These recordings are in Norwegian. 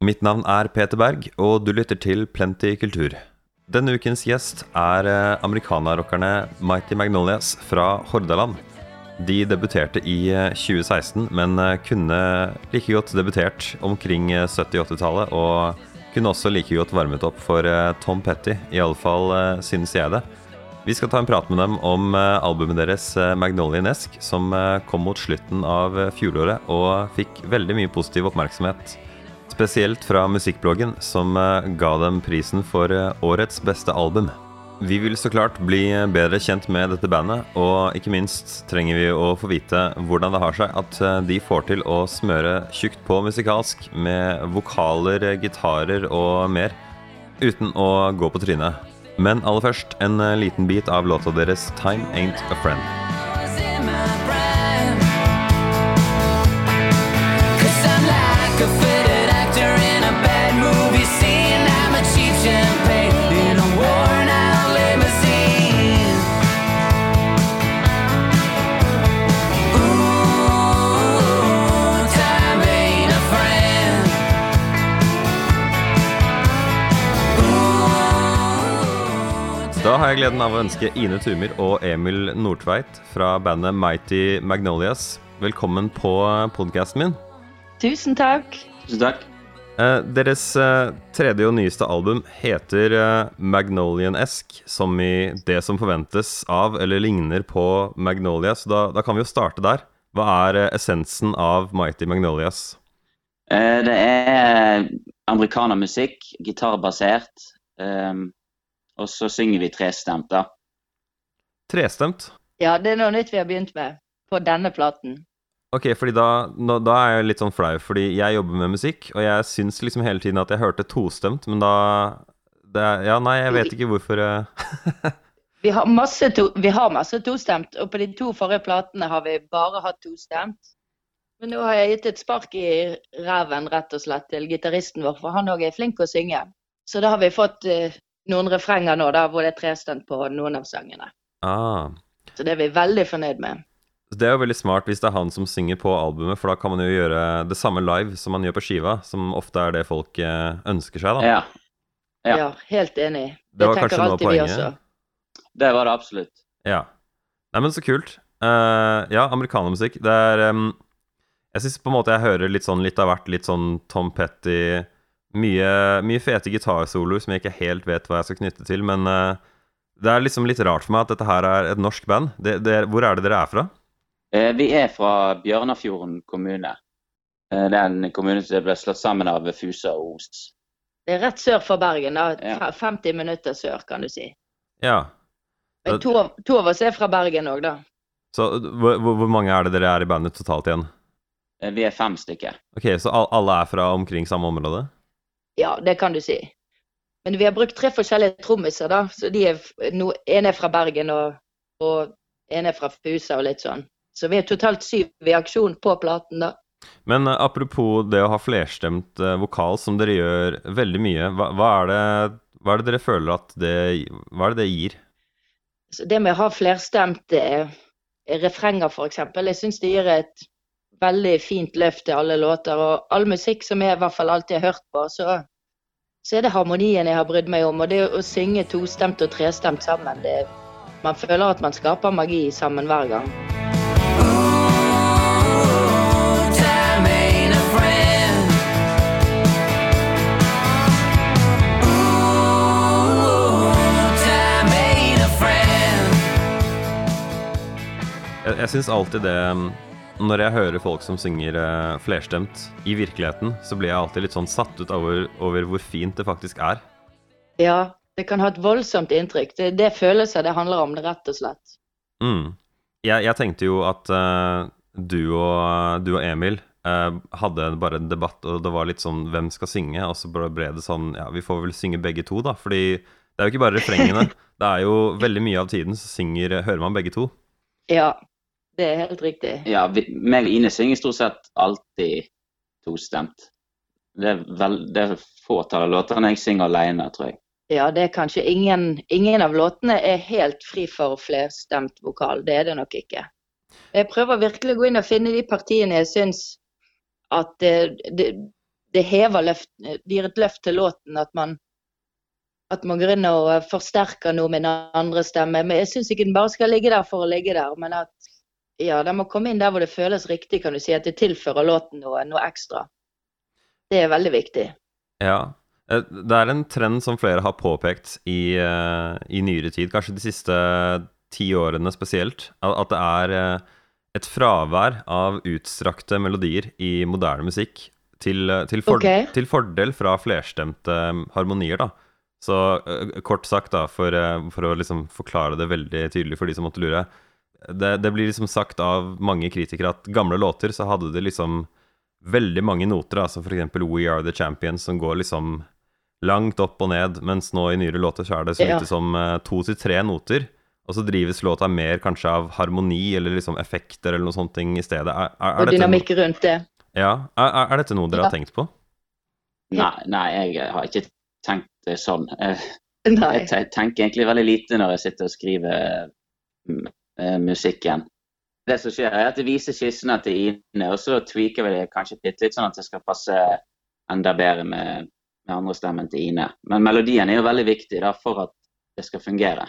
Mitt navn er Peter Berg, og du lytter til Plenty kultur. Denne ukens gjest er eh, americanarockerne Mighty Magnolias fra Hordaland. De debuterte i eh, 2016, men eh, kunne like godt debutert omkring eh, 70-80-tallet, og kunne også like godt varmet opp for eh, Tom Petty, iallfall synes jeg det. Vi skal ta en prat med dem om eh, albumet deres eh, Magnolian-esk, som eh, kom mot slutten av eh, fjoråret og fikk veldig mye positiv oppmerksomhet. Spesielt fra musikkbloggen, som eh, ga dem prisen for eh, årets beste album. Vi vil så klart bli bedre kjent med dette bandet, og ikke minst trenger vi å få vite hvordan det har seg at eh, de får til å smøre tjukt på musikalsk med vokaler, eh, gitarer og mer, uten å gå på trynet. Men aller først en eh, liten bit av låta deres 'Time Ain't A Friend'. Da har jeg gleden av å ønske Ine Tumer og Emil Nordtveit fra bandet Mighty Magnolias velkommen på podkasten min. Tusen takk. Tusen takk. Eh, deres eh, tredje og nyeste album heter eh, Magnolian-esk, som i det som forventes av eller ligner på Magnolia, så da, da kan vi jo starte der. Hva er essensen av Mighty Magnolias? Eh, Det er amerikanermusikk, gitarbasert. ehm, og så synger vi trestemt, da. Trestemt? Ja, det er noe nytt vi har begynt med på denne platen. Ok, fordi da, nå, da er jeg litt sånn flau, fordi jeg jobber med musikk, og jeg syns liksom hele tiden at jeg hørte tostemt, men da det er, Ja, nei, jeg vet ikke hvorfor eh. Vi har masse, to, vi har masse tostemt, og på de to forrige platene har vi bare hatt tostemt. Men nå har jeg gitt et spark i ræven rett og slett til gitaristen vår, for han òg er flink å synge. Så da har vi fått eh, noen refrenger nå da, hvor det er trestemt på noen av sangene. ah. Så det er vi veldig fornøyd med. Det er jo veldig smart hvis det er han som synger på albumet, for da kan man jo gjøre det samme live som man gjør på skiva, som ofte er det folk eh, ønsker seg, da. Ja, Ja. Ja, helt enig. Det var tenker kanskje noe av poenget. det var det absolutt. Ja. Nei, men så kult. Uh, ja, amerikanermusikk. Det er um, Jeg syns på en måte jeg hører litt sånn litt av hvert. Litt sånn Tom Petty Mye, mye fete gitarsoloer som jeg ikke helt vet hva jeg skal knytte til, men eh, det er liksom litt rart for meg at dette her er et norsk band. Det, det, hvor er det dere er fra? Eh, Vi er fra Bjørnafjorden kommune. Eh, Det er en kommune som ble slått sammen av Fusa og Os. Det er rett sør for Bergen, da. Ja. 50 minutter sør, kan du si. Ja. Men to, to av oss er fra Bergen òg, da. Så hvor, hvor hvor mange er det dere er i bandet totalt igjen? Eh, Vi er fem stykker. Ok, Så alle er fra omkring samme område? Ja, det kan du si. Men vi har brukt tre forskjellige trommiser, da. Så de er, no, en er fra Bergen, og, og en er fra Fusa og litt sånn. Så vi er totalt syv i aksjon på platen, da. Men eh, apropos det å ha flerstemt eh, vokal, som dere gjør veldig mye, hva, hva, er det, hva er det dere føler at det Hva er det det gir? Så det med å ha flerstemt eh, refrenger, f.eks., jeg syns det gir et veldig fint løft til alle låter. Og all musikk som jeg i hvert fall alltid har hørt på, så, så er det harmonien jeg har brydd meg om. Og det å synge tostemt og trestemt sammen, det, man føler at man skaper magi sammen hver gang. Jeg, jeg syns alltid det mm, Når jeg hører folk som synger eh, flerstemt i virkeligheten, så blir jeg alltid litt sånn satt ut over, over hvor fint det faktisk er. Ja, det kan ha et voldsomt inntrykk. Det, det er følelser det handler om, det rett og slett. Mm. Jeg, jeg tenkte jo at uh, du, og, du og Emil uh, hadde bare en debatt, og det var litt sånn hvem skal synge, og så ble det sånn ja, vi får vel synge begge to, da. Fordi det er jo ikke bare refrengene. det er jo veldig mye av tiden så synger, hører man begge to. Ja, det er helt riktig. Ja, vi, meg og Ine synger stort sett alltid tostemt. Det er, vel, det er fåtall av låtene jeg synger alene, tror jeg. Ja, det er kanskje ingen, ingen av låtene er helt fri for flerstemt vokal. Det er det nok ikke. Jeg prøver virkelig å gå inn og finne de partiene jeg syns at det, det, det hever løft, det gir et løft til låten at man at man går inn og forsterker noe med den andre stemmen. Men jeg syns ikke den bare skal ligge der for å ligge der, men at ja, den må komme inn der hvor det føles riktig, kan du si. At det tilfører låten noe, noe ekstra. Det er veldig viktig. Ja. Eh, Det er en trend som flere har påpekt i, eh, i nyere tid, kanskje de siste ti årene spesielt, at det er eh, et fravær av utstrakte melodier i moderne musikk til, til, for, okay. til fordel fra flerstemte eh, harmonier, da. Så kort sagt, da, for, for å liksom forklare det veldig tydelig for de som måtte lure. Det, det blir liksom sagt av mange kritikere at gamle låter så hadde det liksom veldig mange noter, altså f.eks. We Are The Champions, som går liksom langt opp og ned, mens nå i nyere låter så er det så Ja. lite som eh, to til tre noter. Og så drives låta mer kanskje av harmoni eller liksom effekter eller noe sånt ting i stedet. Er, er, er Og dynamikk no- dynamikk rundt det. ja, er, er- er dette noe dere Ja. har tenkt på? Nei, nei, jeg har ikke tenkt det sånn. Jeg, Jeg tenker egentlig veldig lite når jeg sitter og skriver mm, eh, musikken. Det som skjer er at jeg viser skissene til Ine, og så tweaker vi det kanskje litt, litt sånn at det skal passe enda bedre med, med andre stemmen til Ine. Men melodien er jo veldig viktig da, for at det skal fungere.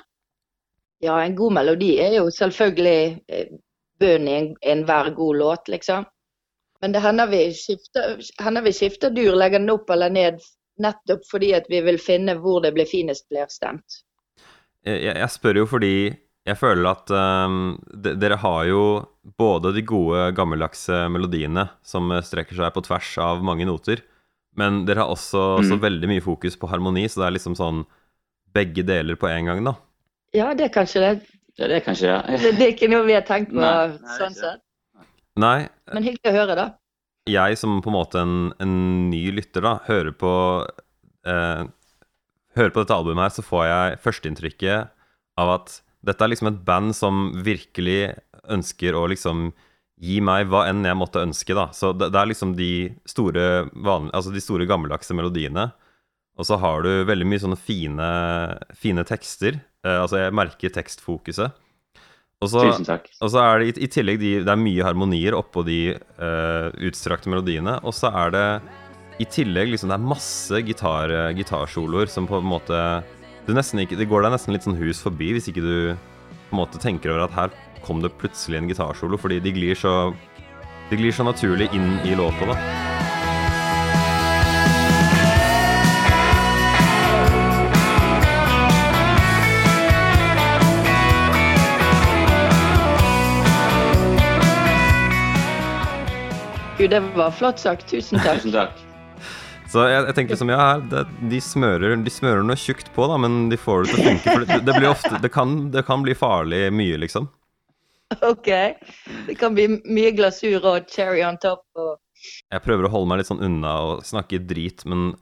Ja, en god melodi er jo selvfølgelig eh, bunnen i en- enhver god låt, liksom. Men det hender vi skifter, hender vi skifter dur, legger den opp eller ned nettopp fordi at vi vil finne hvor det blir finest blir stemt. jeg jeg spør jo fordi jeg føler at um, de, dere har jo både de gode, gammeldagse melodiene som strekker seg på tvers av mange noter, men dere har også så Mm. veldig mye fokus på harmoni, så det er liksom sånn begge deler på en gang, da. Ja, det er kanskje det. Ja, Det er kanskje det. Det, det er ikke noe vi har tenkt på Nei, nei, sånn sett. Nei, Men hyggelig å høre, da. jeg som på en måte en, en ny lytter, da, hører på eh, Hører på dette albumet her, så får jeg førsteinntrykket av at dette er liksom et band som virkelig ønsker å liksom gi meg hva enn jeg måtte ønske, da. Så det, det er liksom de store, vanlige, altså de store gammeldagse melodiene. Og så har du veldig mye sånne fine, fine tekster. Eh, altså, jeg merker tekstfokuset. Og så, Tusen takk. og så er det i, i tillegg de, det er mye harmonier oppå de eh, utstrakte melodiene. Og så er det i tillegg liksom Det er masse gitar, eh, gitarsoloer som på en måte ikke, Det går deg nesten litt sånn hus forbi hvis ikke du på en måte tenker over at her kom det plutselig en gitarsolo, fordi de glir så De glir så naturlig inn i låta, da. Gud, det var flott sagt. Tusen takk. Tusen takk. Så jeg, jeg tenker som ja, det, de, smører, de smører noe tjukt på, da, men de får det til å funke. For det, det blir ofte det kan, det kan bli farlig mye, liksom. OK. Det kan bli mye glasur og cherry on top. Og... Jeg prøver å holde meg litt sånn unna og snakke drit, men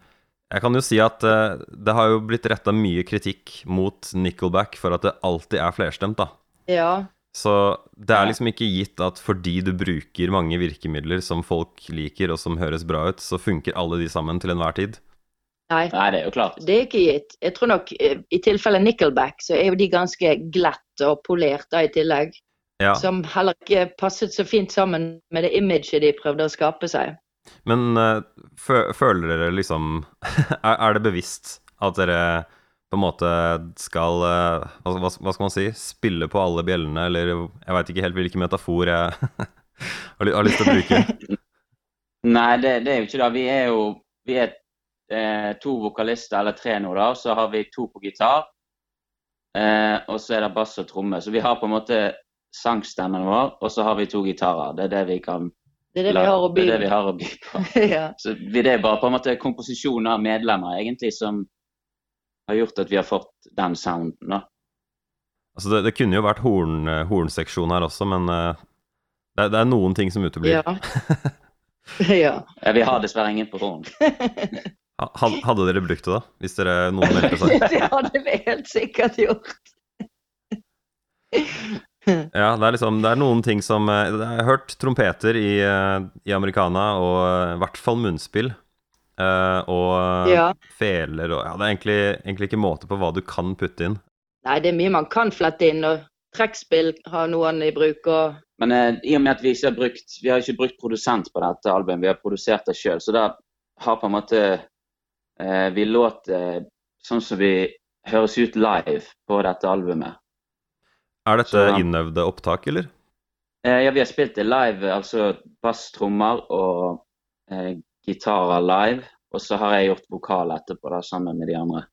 jeg kan jo si at uh, det har jo blitt retta mye kritikk mot Nickelback for at det alltid er flerstemt, da. Ja. Så det er liksom ikke gitt at fordi du bruker mange virkemidler som folk liker og som høres bra ut, så funker alle de sammen til enhver tid. Nei. Nei, det er jo klart. Det er ikke gitt. Jeg tror nok eh, i tilfelle Nickelback, så er jo de ganske glatt og polert da i tillegg. Ja, Som heller ikke passet så fint sammen med det imaget de prøvde å skape seg. Men eh, føler dere liksom er, er det bevisst at dere på en måte skal eh, hva, hva skal man si? Spille på alle bjellene, eller jeg veit ikke helt hvilken metafor jeg har, ly- har lyst til å bruke. Nei, det, det er jo ikke det. Vi er jo vi er, eh, to vokalister, eller tre nå, da. Så har vi to på gitar. Eh, og så er det bass og tromme. Så vi har på en måte sangstemmen vår, og så har vi to gitarer. Det er det vi kan Det er det vi har å by det er det vi har å by på. ja. Så vi- det er bare på en måte komposisjon av medlemmer egentlig som har gjort at vi har fått den sounden. da. Altså det, det kunne jo vært horn, eh, hornseksjon her også, men eh, det, det er noen ting som uteblir. Ja. ja. Ja, vi har dessverre ingen på horn. Hadde dere brukt det, da? Hvis dere noen meldte seg? Det hadde vi helt sikkert gjort. Ja, det er liksom Det er noen ting som eh, Jeg har hørt trompeter i, i americana, og i hvert fall munnspill. Eh, og Ja. feler og Ja, det er egentlig, egentlig ikke måte på hva du kan putte inn. Nei, det er mye man kan flette inn, og trekkspill har noen i bruk, og Men uh, i og med at vi ikke har brukt vi har ikke brukt produsent på dette albumet, vi har produsert det sjøl, så da har på en måte uh, Vi låter sånn som vi høres ut live på dette albumet. Er dette Så- innøvde opptak, eller? Eh, ja, vi har spilt det live, altså bass, trommer og eh, gitarer live. Og så har jeg gjort vokal etterpå, da, sammen med de andre.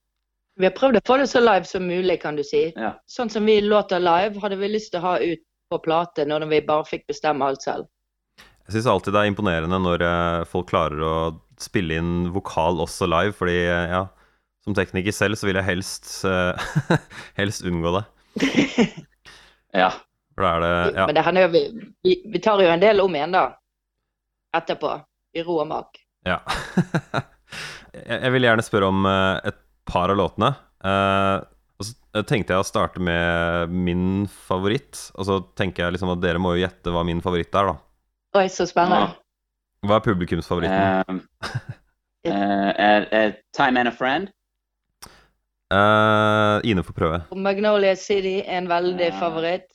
Vi har prøvd å få det så live som mulig, kan du si. Ja. Sånn som vi låter live, hadde vi lyst til å ha ut på plate når vi bare fikk bestemme alt selv. Jeg syns alltid det er imponerende når eh, folk klarer å spille inn vokal også live, fordi eh, ja, som tekniker selv så vil jeg helst, eh, helst unngå det. ja. For da er det ja. Men det hender jo vi, vi, vi tar jo en del om igjen, da. Etterpå. I ro og mak. ja. jeg, vil gjerne spørre om eh, et par av låtene. Eh, og så tenkte jeg å starte med min favoritt. Og så tenker jeg liksom at dere må jo gjette hva min favoritt er, da. Oi, så spennende. Hva er publikumsfavoritten? Eh, uh, uh, er Time and a Friend? Eh, Ine får prøve. Og Magnolia City er en veldig favoritt.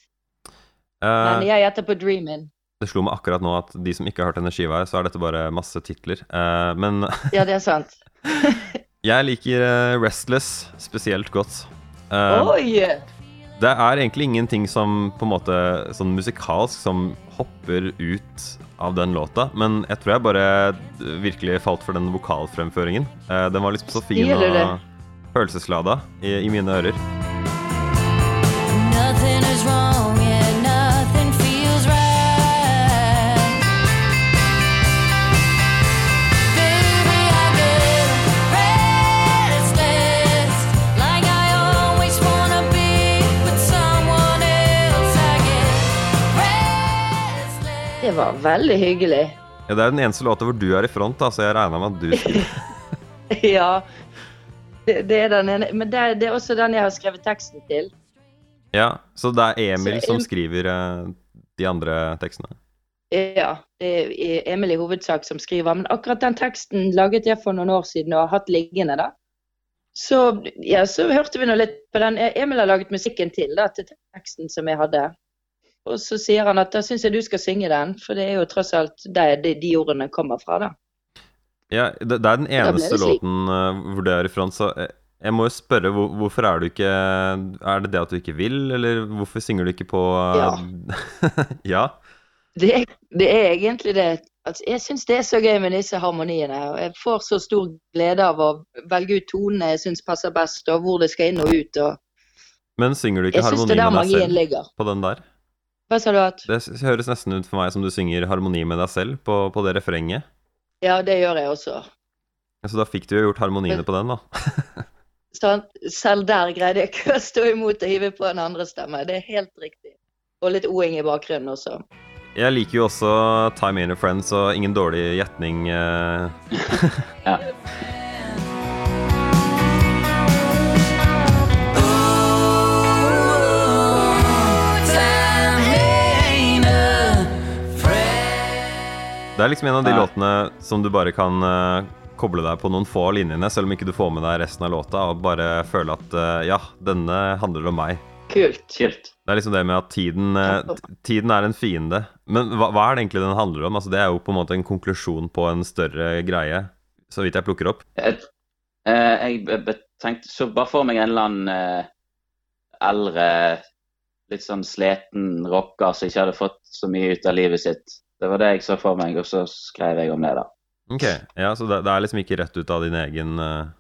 Eh, Men jeg gjetter på Dreamin'. Det slo meg akkurat nå at de som ikke har hørt denne skiva, her, så er dette bare masse titler. Uh, men Ja, det er sant. jeg liker eh, Restless spesielt godt. Uh, Oi! det er egentlig ingenting som på en måte sånn musikalsk som hopper ut av den låta, men jeg tror jeg bare virkelig falt for den vokalfremføringen. Uh, den var liksom så fin og følelseslada i, i mine ører. Det var veldig hyggelig. Ja, det er den eneste låta hvor du er i front, da, så jeg regna med at du skulle Ja. Det, det er den ene. Men det, det er også den jeg har skrevet teksten til. Ja, så det er Emil Så som skriver uh, de andre tekstene. Ja, det er Emil i hovedsak som skriver. Men akkurat den teksten laget jeg for noen år siden og har hatt liggende, da. Så, ja, så hørte vi nå litt på den. Emil har laget musikken til, da, til teksten som jeg hadde. Og så sier han at da syns jeg du skal synge den, for det er jo tross alt der de, de ordene kommer fra, da. Ja, det, det er den eneste låten uh, hvor det er front, så eh, jeg må jo spørre hvor, hvorfor er du ikke Er det det at du ikke vil, eller hvorfor synger du ikke på uh, ja. Det, er- det er egentlig det. Altså, jeg syns det er så gøy med disse harmoniene. og Jeg får så stor glede av å velge ut tonene jeg syns passer best, og hvor det skal inn og ut. og Men synger du ikke det med deg selv på den der? Hva sa du at? Det høres nesten ut for meg som du synger harmoni med deg selv på, på det refrenget. Ja, det gjør jeg også. Så da fikk du jo gjort harmoniene på den, da. Sant? Selv der greide jeg ikke å stå imot og hive på en andre stemme. Det er helt riktig. Og litt o-ing i bakgrunnen også. Jeg liker jo også Time In A Friends, og ingen dårlig gjetning. eh. Ja. Det er liksom en av de Nei. låtene som du bare kan eh, koble deg på noen få av linjene, selv om ikke du får med deg resten av låta, og bare føle at eh, ja, denne handler om meg. Kult. Kult. Det er liksom det med at tiden, eh, tiden er en fiende. Men hva, hva er det egentlig den handler om? Altså, det er jo på en måte en konklusjon på en større greie, så vidt jeg plukker opp. Jeg, eh, jeg tenkte så bare for meg en eller annen eh, eldre, litt sånn sliten rocker som ikke hadde fått så mye ut av livet sitt. Det var det jeg så for meg, og så skrev jeg om det, da. Ok, ja, Så det, det er liksom ikke rett ut av din egen uh,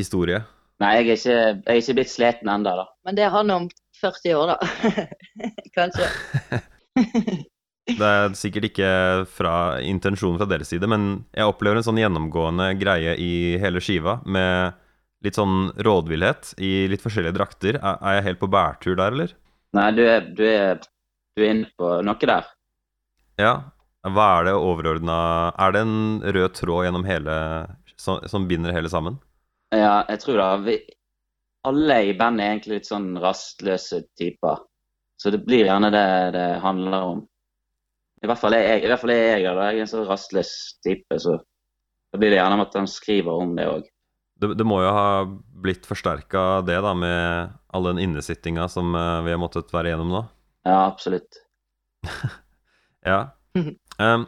historie? Nei, jeg er ikke, jeg er ikke blitt sliten ennå, da. Men det er han om 40 år, da. Kanskje. Det er sikkert ikke fra intensjonen fra deres side, men jeg opplever en sånn gjennomgående greie i hele skiva, med litt sånn rådvillhet i litt forskjellige drakter. Er, er jeg helt på bærtur der, eller? Nei, du er, du er, du er inne på noe der. Ja. Hva er det overordna Er det en rød tråd gjennom hele som, som binder hele sammen? Ja, jeg tror da vi, Alle i bandet er egentlig litt sånn rastløse typer. Så det blir gjerne det det handler om. I hvert fall er jeg, i hvert fall er jeg, da. jeg er en sånn rastløs type, så da blir det gjerne om at han skriver om det òg. Det, det må jo ha blitt forsterka det, da, med all den innesittinga som eh, vi har måttet være igjennom nå. Ja, absolutt. Ja. Mhm. Um,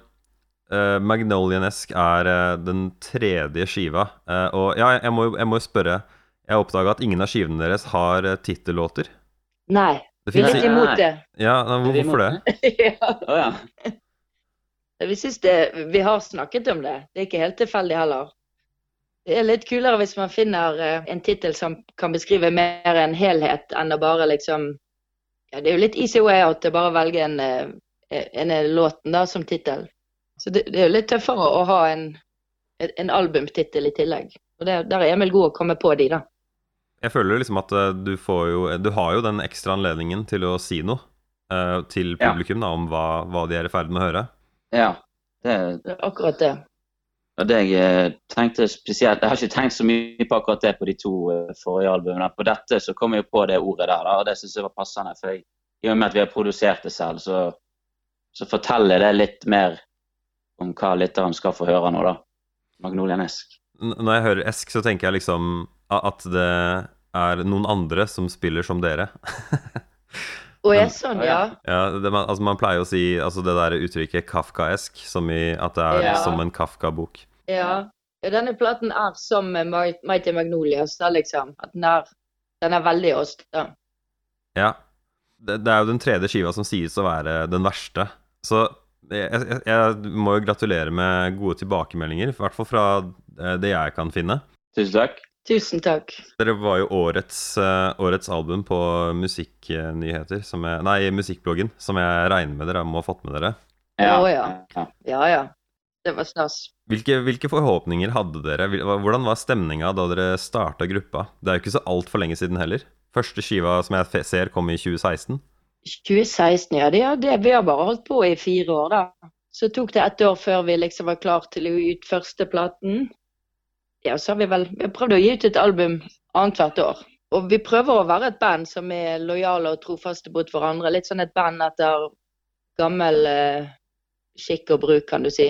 uh, Magnolianesk er uh, den tredje skiva. Uh, og ja, jeg må jo jeg må spørre Jeg oppdaga at ingen av skivene deres har uh, tittellåter. Nei, Det vi er litt imot det. Ja, da, hvor- hvorfor det? ja. Oh, ja. Vi synes det, vi har snakket om det. Det er ikke helt tilfeldig heller. Det er litt kulere hvis man finner en tittel som kan beskrive mer en helhet, enn å bare liksom ja, Det er jo litt easy way out å bare velge en, eh, en låten da som tittel. Så det, det er jo litt tøffere å ha en, en albumtittel i tillegg. Og det, Der er Emil god å komme på de, da. Jeg føler liksom at eh, du får jo Du har jo den ekstra anledningen til å si noe uh, til Ja. publikum da, om hva, hva de er i ferd med å høre. ja. Det, Det er akkurat det. og det jeg tenkte spesielt Jeg har ikke tenkt så mye på akkurat det på de to forrige albumene. På dette så kom jeg jo på det ordet der, da, og det syns jeg var passende. For jeg, i og med at vi har produsert det selv, så, så forteller det litt mer om hva lytteren skal få høre nå, da. Magnolian Esk. når jeg hører Esk, så tenker jeg liksom at det er noen andre som spiller som dere. Å, oh, sånn, ja. Ja, det, man, altså man pleier å si altså det der uttrykket kafkaesk, som i at det er Ja. som en Kafka-bok. Ja. ja, denne platen er som Mighty Magnolias, da liksom. At den er, den er veldig oss, da. Ja. Det, det er jo den tredje skiva som sies å være den verste. Så jeg, jeg, jeg må jo gratulere med gode tilbakemeldinger, i hvert fall fra eh, det jeg kan finne. Tusen takk. Tusen takk. Dere var jo årets, eh, årets album på musikknyheter, som jeg, nei, musikkbloggen, som jeg regner med dere må ha fått med dere. Ja. ja. Ja, ja. Det var snas. Hvilke, hvilke forhåpninger hadde dere? Hvordan var stemninga da dere starta gruppa? Det er jo ikke så altfor lenge siden heller. Første skiva som jeg ser, kom i 2016. 2016, ja. Det, det, vi har bare holdt på i fire år, da. Så tok det ett år før vi liksom var klar til å gi ut førsteplaten. Ja, så har vi vel vi har prøvd å gi ut et album annethvert år. Og vi prøver å være et band som er lojale og trofaste mot hverandre. Litt sånn et band etter gammel eh, skikk og bruk, kan du si.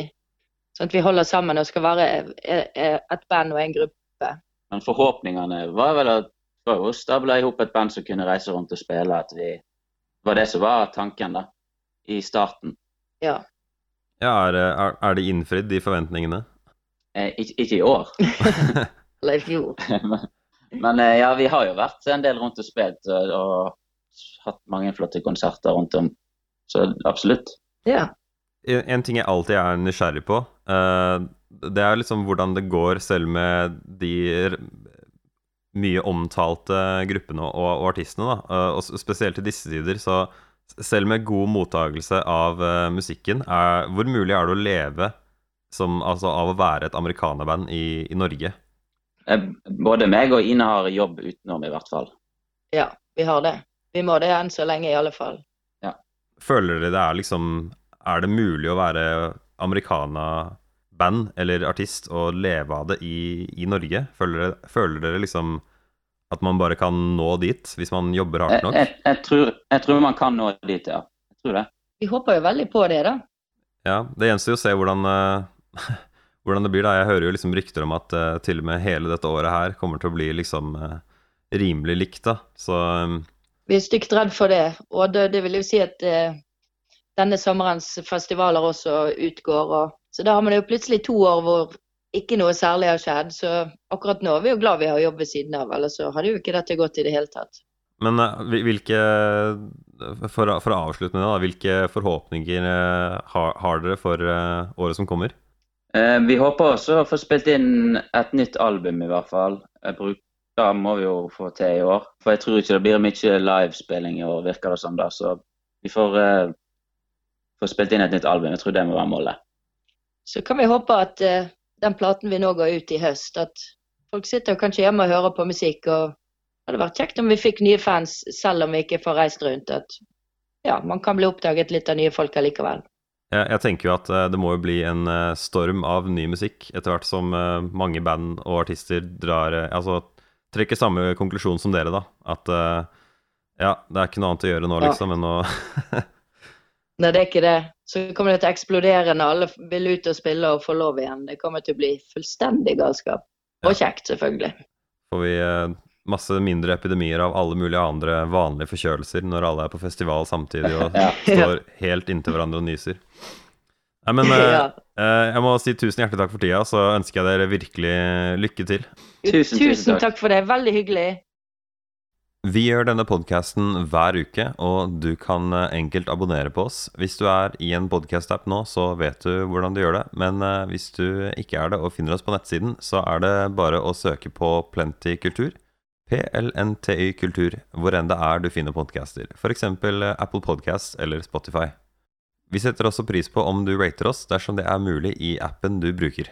Sånn at vi holder sammen og skal være eh, eh, et band og en gruppe. Men forhåpningene var vel at for oss da ble i hop et band som kunne reise rundt og spille. At vi var det som var tanken da, i starten. Ja. Ja, er, er, er de innfridd, de forventningene? Eh, ikke, ikke i år. Eller i fjor. Men eh, ja, vi har jo vært en del rundt og spilt og, og hatt mange flotte konserter rundt om. Så absolutt. Ja. En, ting jeg alltid er nysgjerrig på, eh, det er liksom hvordan det går selv med de mye omtalte gruppene og, og artistene, da. Eh, og spesielt i disse tider, så selv med god mottagelse av uh, musikken, er, hvor mulig er det å leve som, altså, av å være et amerikanerband i, i Norge? Eh, både meg og Ine har jobb utenom, i hvert fall. ja, vi har det. Vi må det enn så lenge, i alle fall. Føler dere det er liksom Er det mulig å være americana-band eller artist og leve av det i, i Norge? Føler dere, føler dere liksom at man bare kan nå dit hvis man jobber hardt nok? jeg, jeg, tror, jeg tror man kan nå dit, ja. Jeg tror det. Vi håper jo veldig på det, da. Ja, Det gjenstår jo å se hvordan, uh, hvordan det blir. da Jeg hører jo liksom rykter om at uh, til og med hele dette året her kommer til å bli liksom uh, rimelig likt. da Så um... Vi er stygt redd for det. Og det, det vil jo si at denne sommerens festivaler også utgår. Og, så da har man jo plutselig to år hvor ikke noe særlig har skjedd. Så akkurat nå er vi jo glad vi har jobb ved siden av, ellers så hadde jo ikke dette gått i det hele tatt. Men eh, hvilke for, å- for å avslutte med det, da, hvilke forhåpninger eh, har, har dere for eh, året som kommer? Eh, vi håper også å få spilt inn et nytt album, i hvert fall. Da må vi jo få til i år. For jeg tror ikke det blir mye livespilling i år, virker det som. da, Så vi får eh, få spilt inn et nytt album. Jeg tror det må være målet. Så kan vi håpe at eh, den platen vi nå går ut i høst, at folk sitter kanskje hjemme og hører på musikk. og det hadde vært kjekt om vi fikk nye fans, selv om vi ikke får reist rundt. At ja, man kan bli oppdaget litt av nye folk allikevel. Jeg, jeg tenker jo at eh, det må jo bli en eh, storm av ny musikk etter hvert som eh, mange band og artister drar Altså trekker samme konklusjon som dere, da. At ja, det er ikke noe annet å gjøre nå, Ja. liksom, enn å Nei, det er ikke det. Så kommer det til å eksplodere når alle vil ut og spille og få lov igjen. Det kommer til å bli fullstendig galskap. Og kjekt, selvfølgelig. får vi eh, masse mindre epidemier av alle mulige andre vanlige forkjølelser når alle er på festival samtidig og Ja. står helt inntil hverandre og nyser. Nei, men eh, Ja. Eh, Jeg må si tusen hjertelig takk for tida, så ønsker jeg dere virkelig lykke til. Tusen, tusen takk. takk for det. Veldig hyggelig. Vi gjør denne podkasten hver uke, og du kan eh, enkelt abonnere på oss. Hvis du er i en podkast-app nå, så vet du hvordan du gjør det. Men eh, hvis du ikke er det og finner oss på nettsiden, så er det bare å søke på Plenty Kultur. PLNTY Kultur, hvor enn det er du finner podcaster. F.eks. Apple Podcast eller Spotify. Vi setter også pris på om du rater oss dersom det er mulig i appen du bruker.